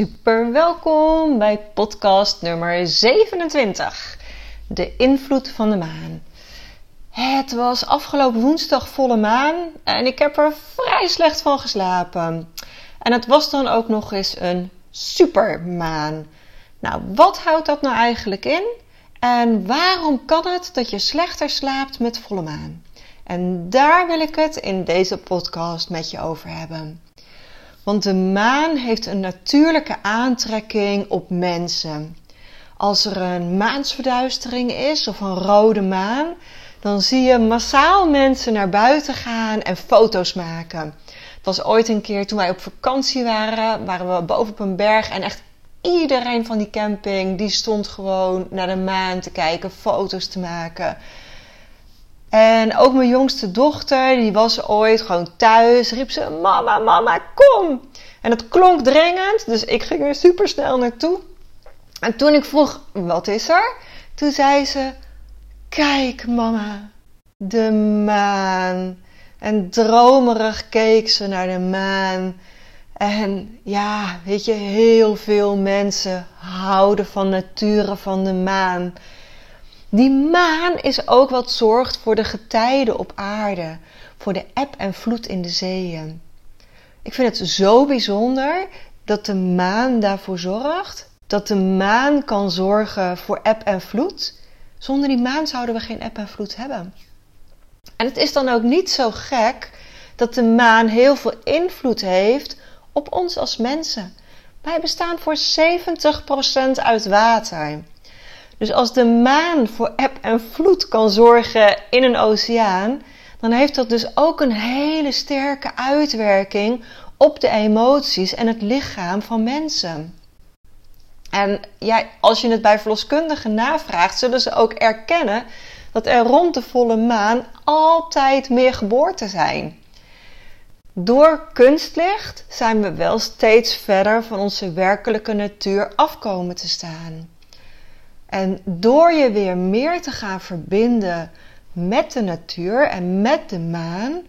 Super welkom bij podcast nummer 27. De invloed van de maan. Het was afgelopen woensdag volle maan en ik heb er vrij slecht van geslapen. En het was dan ook nog eens een supermaan. Nou, wat houdt dat nou eigenlijk in? En waarom kan het dat je slechter slaapt met volle maan? En daar wil ik het in deze podcast met je over hebben. Want de maan heeft een natuurlijke aantrekking op mensen. Als er een maansverduistering is of een rode maan, dan zie je massaal mensen naar buiten gaan en foto's maken. Het was ooit een keer toen wij op vakantie waren, waren we boven op een berg en echt iedereen van die camping die stond gewoon naar de maan te kijken, foto's te maken. En ook mijn jongste dochter, die was ooit gewoon thuis, riep ze: Mama, mama, kom! En het klonk dringend, dus ik ging er super snel naartoe. En toen ik vroeg: Wat is er? Toen zei ze: Kijk, mama, de maan. En dromerig keek ze naar de maan. En ja, weet je, heel veel mensen houden van nature van de maan. Die maan is ook wat zorgt voor de getijden op aarde, voor de eb en vloed in de zeeën. Ik vind het zo bijzonder dat de maan daarvoor zorgt, dat de maan kan zorgen voor eb en vloed. Zonder die maan zouden we geen eb en vloed hebben. En het is dan ook niet zo gek dat de maan heel veel invloed heeft op ons als mensen. Wij bestaan voor 70% uit water. Dus als de maan voor eb en vloed kan zorgen in een oceaan, dan heeft dat dus ook een hele sterke uitwerking op de emoties en het lichaam van mensen. En ja, als je het bij verloskundigen navraagt, zullen ze ook erkennen dat er rond de volle maan altijd meer geboorten zijn. Door kunstlicht zijn we wel steeds verder van onze werkelijke natuur afkomen te staan. En door je weer meer te gaan verbinden met de natuur en met de maan,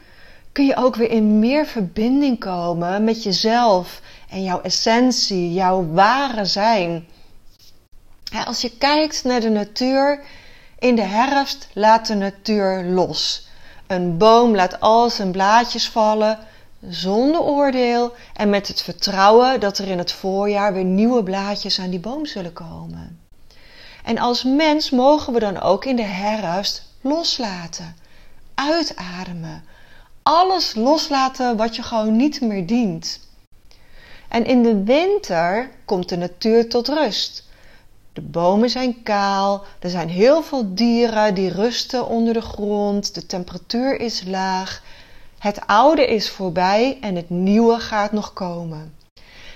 kun je ook weer in meer verbinding komen met jezelf en jouw essentie, jouw ware zijn. Als je kijkt naar de natuur, in de herfst laat de natuur los. Een boom laat al zijn blaadjes vallen zonder oordeel en met het vertrouwen dat er in het voorjaar weer nieuwe blaadjes aan die boom zullen komen. En als mens mogen we dan ook in de herfst loslaten, uitademen, alles loslaten wat je gewoon niet meer dient. En in de winter komt de natuur tot rust. De bomen zijn kaal, er zijn heel veel dieren die rusten onder de grond, de temperatuur is laag, het oude is voorbij en het nieuwe gaat nog komen.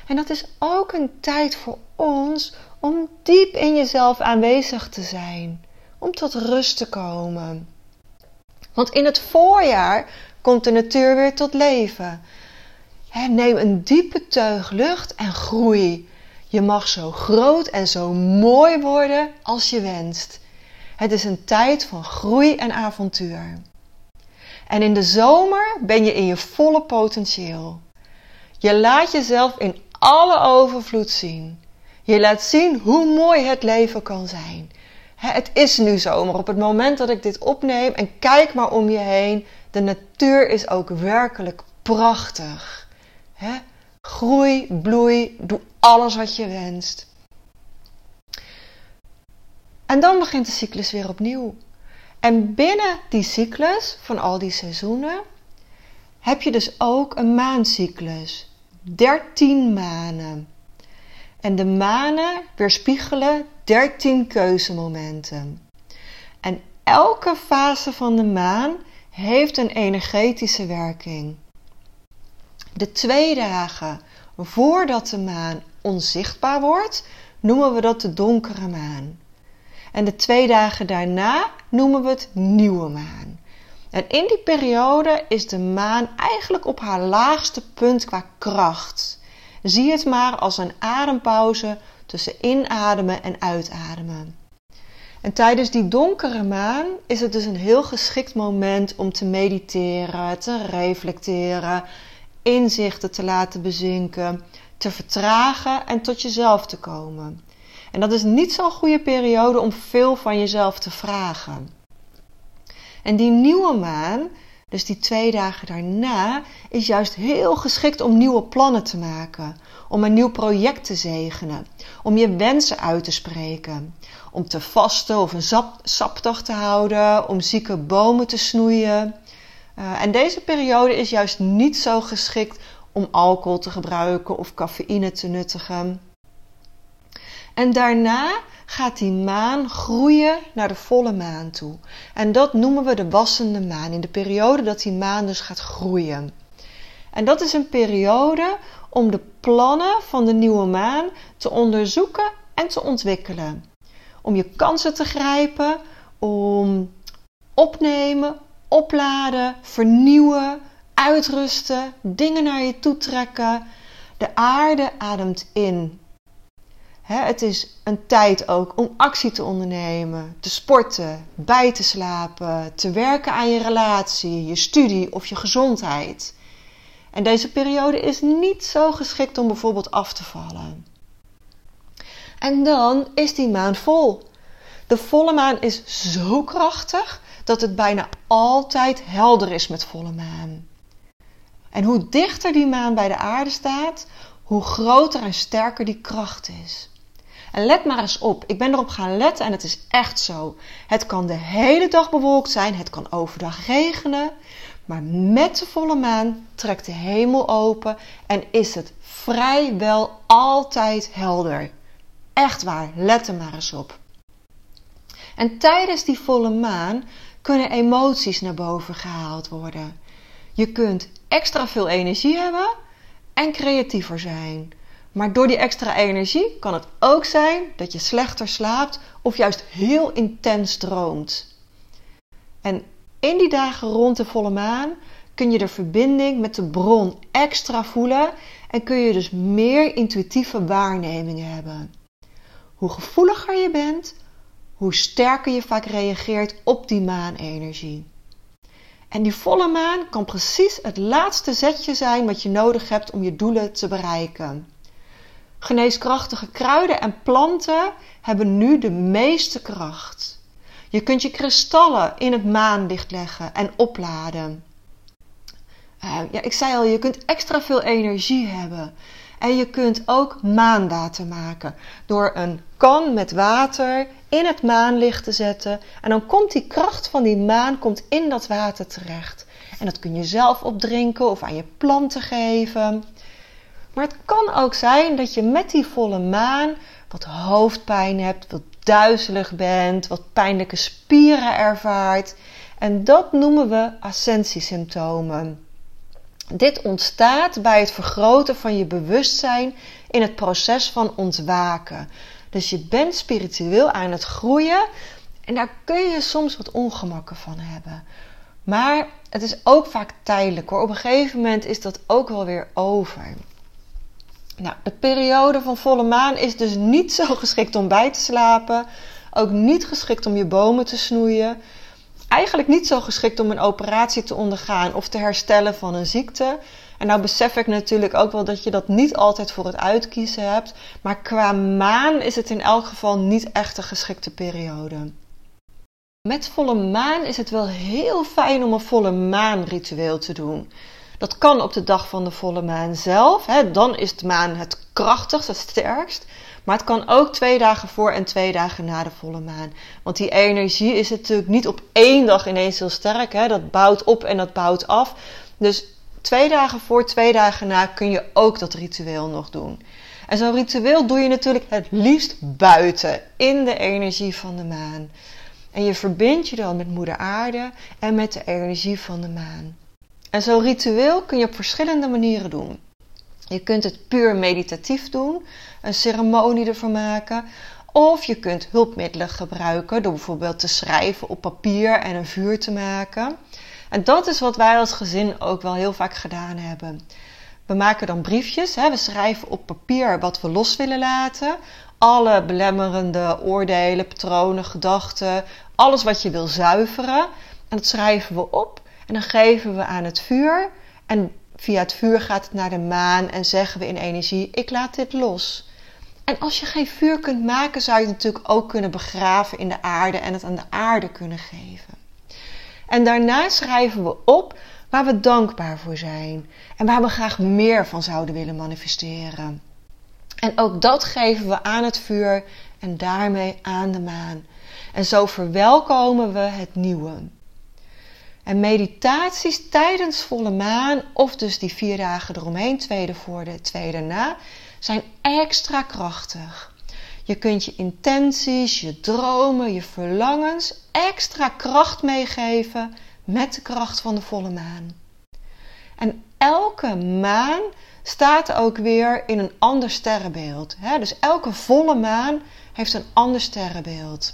En dat is ook een tijd voor ons om diep in jezelf aanwezig te zijn, om tot rust te komen. Want in het voorjaar komt de natuur weer tot leven. neem een diepe teug lucht en groei. Je mag zo groot en zo mooi worden als je wenst. Het is een tijd van groei en avontuur. En in de zomer ben je in je volle potentieel. Je laat jezelf in alle overvloed zien. Je laat zien hoe mooi het leven kan zijn. Het is nu zomer op het moment dat ik dit opneem en kijk maar om je heen. De natuur is ook werkelijk prachtig. Groei, bloei, doe alles wat je wenst. En dan begint de cyclus weer opnieuw. En binnen die cyclus van al die seizoenen heb je dus ook een maancyclus. 13 manen. En de manen weerspiegelen 13 keuzemomenten. En elke fase van de maan heeft een energetische werking. De twee dagen voordat de maan onzichtbaar wordt, noemen we dat de donkere maan. En de twee dagen daarna noemen we het nieuwe maan. En in die periode is de maan eigenlijk op haar laagste punt qua kracht. Zie het maar als een adempauze tussen inademen en uitademen. En tijdens die donkere maan is het dus een heel geschikt moment om te mediteren, te reflecteren, inzichten te laten bezinken, te vertragen en tot jezelf te komen. En dat is niet zo'n goede periode om veel van jezelf te vragen. En die nieuwe maan, dus die twee dagen daarna, is juist heel geschikt om nieuwe plannen te maken. Om een nieuw project te zegenen. Om je wensen uit te spreken. Om te vasten of een sap, sapdag te houden. Om zieke bomen te snoeien. Uh, en deze periode is juist niet zo geschikt om alcohol te gebruiken of cafeïne te nuttigen. En daarna gaat die maan groeien naar de volle maan toe. En dat noemen we de wassende maan, in de periode dat die maan dus gaat groeien. En dat is een periode om de plannen van de nieuwe maan te onderzoeken en te ontwikkelen. Om je kansen te grijpen, om opnemen, opladen, vernieuwen, uitrusten, dingen naar je toe trekken. De aarde ademt in het is een tijd ook om actie te ondernemen, te sporten, bij te slapen, te werken aan je relatie, je studie of je gezondheid. En deze periode is niet zo geschikt om bijvoorbeeld af te vallen. En dan is die maan vol. De volle maan is zo krachtig dat het bijna altijd helder is met volle maan. En hoe dichter die maan bij de aarde staat, hoe groter en sterker die kracht is. En let maar eens op. Ik ben erop gaan letten en het is echt zo. Het kan de hele dag bewolkt zijn, het kan overdag regenen. Maar met de volle maan trekt de hemel open en is het vrijwel altijd helder. Echt waar, let er maar eens op. En tijdens die volle maan kunnen emoties naar boven gehaald worden. Je kunt extra veel energie hebben en creatiever zijn. Maar door die extra energie kan het ook zijn dat je slechter slaapt of juist heel intens droomt. En in die dagen rond de volle maan kun je de verbinding met de bron extra voelen en kun je dus meer intuïtieve waarnemingen hebben. Hoe gevoeliger je bent, hoe sterker je vaak reageert op die maanenergie. En die volle maan kan precies het laatste zetje zijn wat je nodig hebt om je doelen te bereiken. Geneeskrachtige kruiden en planten hebben nu de meeste kracht. Je kunt je kristallen in het maanlicht leggen en opladen. Uh, ja, ik zei al, je kunt extra veel energie hebben. En je kunt ook maanwater maken door een kan met water in het maanlicht te zetten. En dan komt die kracht van die maan komt in dat water terecht. En dat kun je zelf opdrinken of aan je planten geven. Maar het kan ook zijn dat je met die volle maan wat hoofdpijn hebt, wat duizelig bent, wat pijnlijke spieren ervaart. En dat noemen we ascensiesymptomen. Dit ontstaat bij het vergroten van je bewustzijn in het proces van ontwaken. Dus je bent spiritueel aan het groeien en daar kun je soms wat ongemakken van hebben. Maar het is ook vaak tijdelijk hoor. Op een gegeven moment is dat ook wel weer over. Nou, de periode van volle maan is dus niet zo geschikt om bij te slapen. Ook niet geschikt om je bomen te snoeien. Eigenlijk niet zo geschikt om een operatie te ondergaan of te herstellen van een ziekte. En nou besef ik natuurlijk ook wel dat je dat niet altijd voor het uitkiezen hebt. Maar qua maan is het in elk geval niet echt een geschikte periode. Met volle maan is het wel heel fijn om een volle maan ritueel te doen. Dat kan op de dag van de volle maan zelf. Hè, dan is de maan het krachtigst, het sterkst. Maar het kan ook twee dagen voor en twee dagen na de volle maan. Want die energie is natuurlijk niet op één dag ineens heel sterk. Hè. Dat bouwt op en dat bouwt af. Dus twee dagen voor, twee dagen na kun je ook dat ritueel nog doen. En zo'n ritueel doe je natuurlijk het liefst buiten, in de energie van de maan. En je verbindt je dan met Moeder Aarde en met de energie van de maan. En zo'n ritueel kun je op verschillende manieren doen. Je kunt het puur meditatief doen, een ceremonie ervan maken. Of je kunt hulpmiddelen gebruiken door bijvoorbeeld te schrijven op papier en een vuur te maken. En dat is wat wij als gezin ook wel heel vaak gedaan hebben. We maken dan briefjes, hè? we schrijven op papier wat we los willen laten. Alle belemmerende oordelen, patronen, gedachten, alles wat je wil zuiveren. En dat schrijven we op en dan geven we aan het vuur. En via het vuur gaat het naar de maan en zeggen we in energie: Ik laat dit los. En als je geen vuur kunt maken, zou je het natuurlijk ook kunnen begraven in de aarde en het aan de aarde kunnen geven. En daarna schrijven we op waar we dankbaar voor zijn en waar we graag meer van zouden willen manifesteren. En ook dat geven we aan het vuur en daarmee aan de maan. En zo verwelkomen we het nieuwe. En meditaties tijdens volle maan, of dus die vier dagen eromheen, tweede voor de tweede na, zijn extra krachtig. Je kunt je intenties, je dromen, je verlangens extra kracht meegeven met de kracht van de volle maan. En elke maan staat ook weer in een ander sterrenbeeld. Dus elke volle maan heeft een ander sterrenbeeld.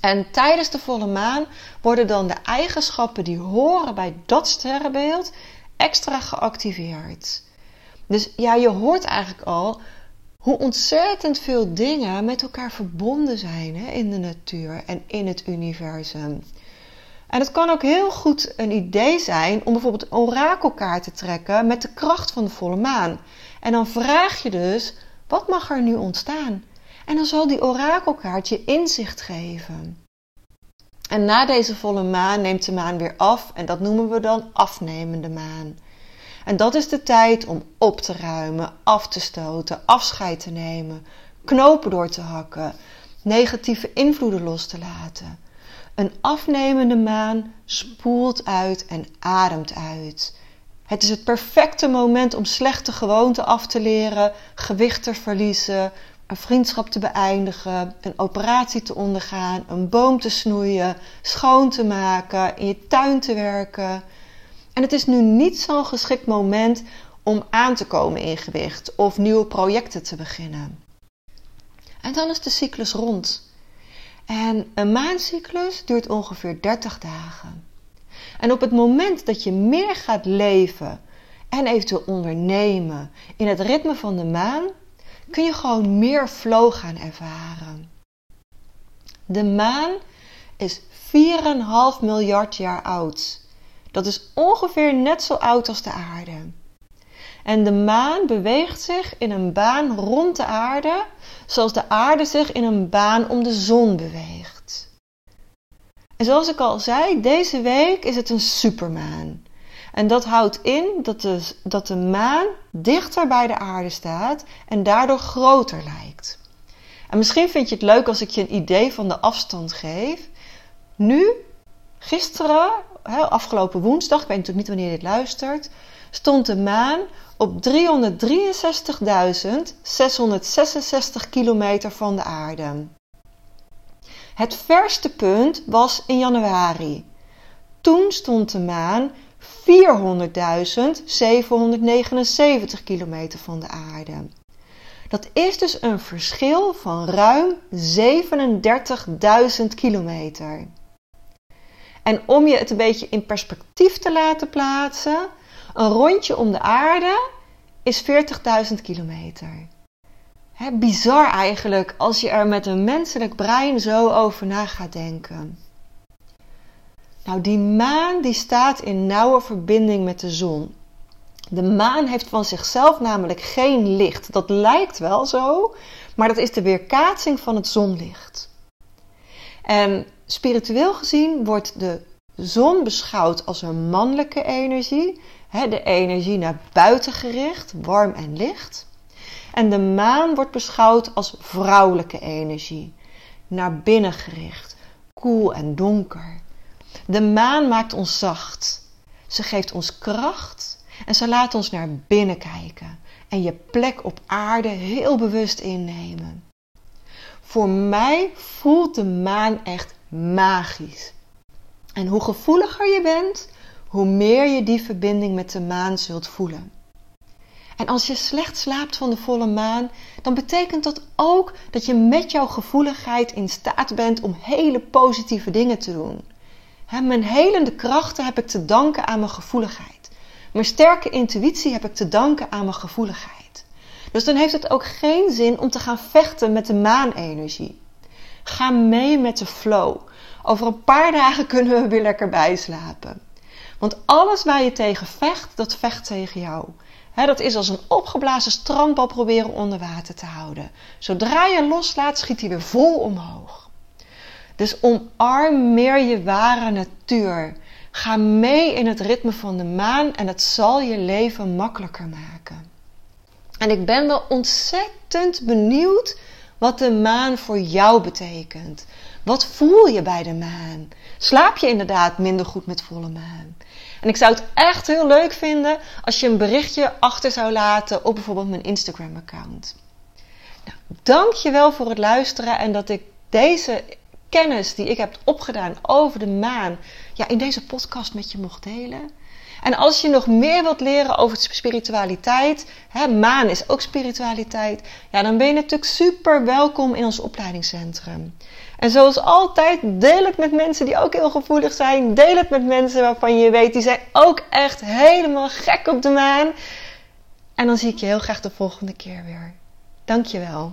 En tijdens de volle maan worden dan de eigenschappen die horen bij dat sterrenbeeld extra geactiveerd. Dus ja, je hoort eigenlijk al hoe ontzettend veel dingen met elkaar verbonden zijn hè, in de natuur en in het universum. En het kan ook heel goed een idee zijn om bijvoorbeeld een orakelkaart te trekken met de kracht van de volle maan. En dan vraag je dus, wat mag er nu ontstaan? En dan zal die orakelkaart je inzicht geven. En na deze volle maan neemt de maan weer af en dat noemen we dan afnemende maan. En dat is de tijd om op te ruimen, af te stoten, afscheid te nemen, knopen door te hakken, negatieve invloeden los te laten. Een afnemende maan spoelt uit en ademt uit. Het is het perfecte moment om slechte gewoonten af te leren, gewicht te verliezen, een vriendschap te beëindigen, een operatie te ondergaan, een boom te snoeien, schoon te maken, in je tuin te werken. En het is nu niet zo'n geschikt moment om aan te komen in gewicht of nieuwe projecten te beginnen. En dan is de cyclus rond. En een maancyclus duurt ongeveer 30 dagen. En op het moment dat je meer gaat leven en eventueel ondernemen in het ritme van de maan, kun je gewoon meer flow gaan ervaren. De maan is 4,5 miljard jaar oud. Dat is ongeveer net zo oud als de aarde. En de maan beweegt zich in een baan rond de aarde, zoals de aarde zich in een baan om de zon beweegt. En zoals ik al zei, deze week is het een supermaan. En dat houdt in dat de, dat de maan dichter bij de aarde staat en daardoor groter lijkt. En misschien vind je het leuk als ik je een idee van de afstand geef. Nu, gisteren, afgelopen woensdag, ik weet natuurlijk niet wanneer je dit luistert, stond de maan op 363.666 kilometer van de aarde. Het verste punt was in januari. Toen stond de maan 400.779 kilometer van de aarde. Dat is dus een verschil van ruim 37.000 kilometer. En om je het een beetje in perspectief te laten plaatsen, een rondje om de aarde is 40.000 kilometer. bizar eigenlijk als je er met een menselijk brein zo over na gaat denken. Nou, die maan die staat in nauwe verbinding met de zon. De maan heeft van zichzelf namelijk geen licht. Dat lijkt wel zo, maar dat is de weerkaatsing van het zonlicht. En spiritueel gezien wordt de zon beschouwd als een mannelijke energie, de energie naar buiten gericht, warm en licht. En de maan wordt beschouwd als vrouwelijke energie, naar binnen gericht, koel en donker. De maan maakt ons zacht. Ze geeft ons kracht en ze laat ons naar binnen kijken en je plek op aarde heel bewust innemen. Voor mij voelt de maan echt magisch. En hoe gevoeliger je bent, hoe meer je die verbinding met de maan zult voelen. En als je slecht slaapt van de volle maan, dan betekent dat ook dat je met jouw gevoeligheid in staat bent om hele positieve dingen te doen. Mijn helende krachten heb ik te danken aan mijn gevoeligheid. Mijn sterke intuïtie heb ik te danken aan mijn gevoeligheid. Dus dan heeft het ook geen zin om te gaan vechten met de maanenergie. Ga mee met de flow. Over een paar dagen kunnen we weer lekker bijslapen. Want alles waar je tegen vecht, dat vecht tegen jou. dat is als een opgeblazen strandbal proberen onder water te houden. Zodra je loslaat, schiet hij weer vol omhoog. Dus omarm meer je ware natuur. Ga mee in het ritme van de maan en het zal je leven makkelijker maken. En ik ben wel ontzettend benieuwd wat de maan voor jou betekent. Wat voel je bij de maan? Slaap je inderdaad minder goed met volle maan? En ik zou het echt heel leuk vinden als je een berichtje achter zou laten op bijvoorbeeld mijn Instagram-account. Nou, dank je wel voor het luisteren en dat ik deze kennis die ik heb opgedaan over de maan ja, in deze podcast met je mocht delen. En als je nog meer wilt leren over spiritualiteit, hè, maan is ook spiritualiteit, ja, dan ben je natuurlijk super welkom in ons opleidingscentrum. En zoals altijd, deel het met mensen die ook heel gevoelig zijn. Deel het met mensen waarvan je weet, die zijn ook echt helemaal gek op de maan. En dan zie ik je heel graag de volgende keer weer. Dankjewel.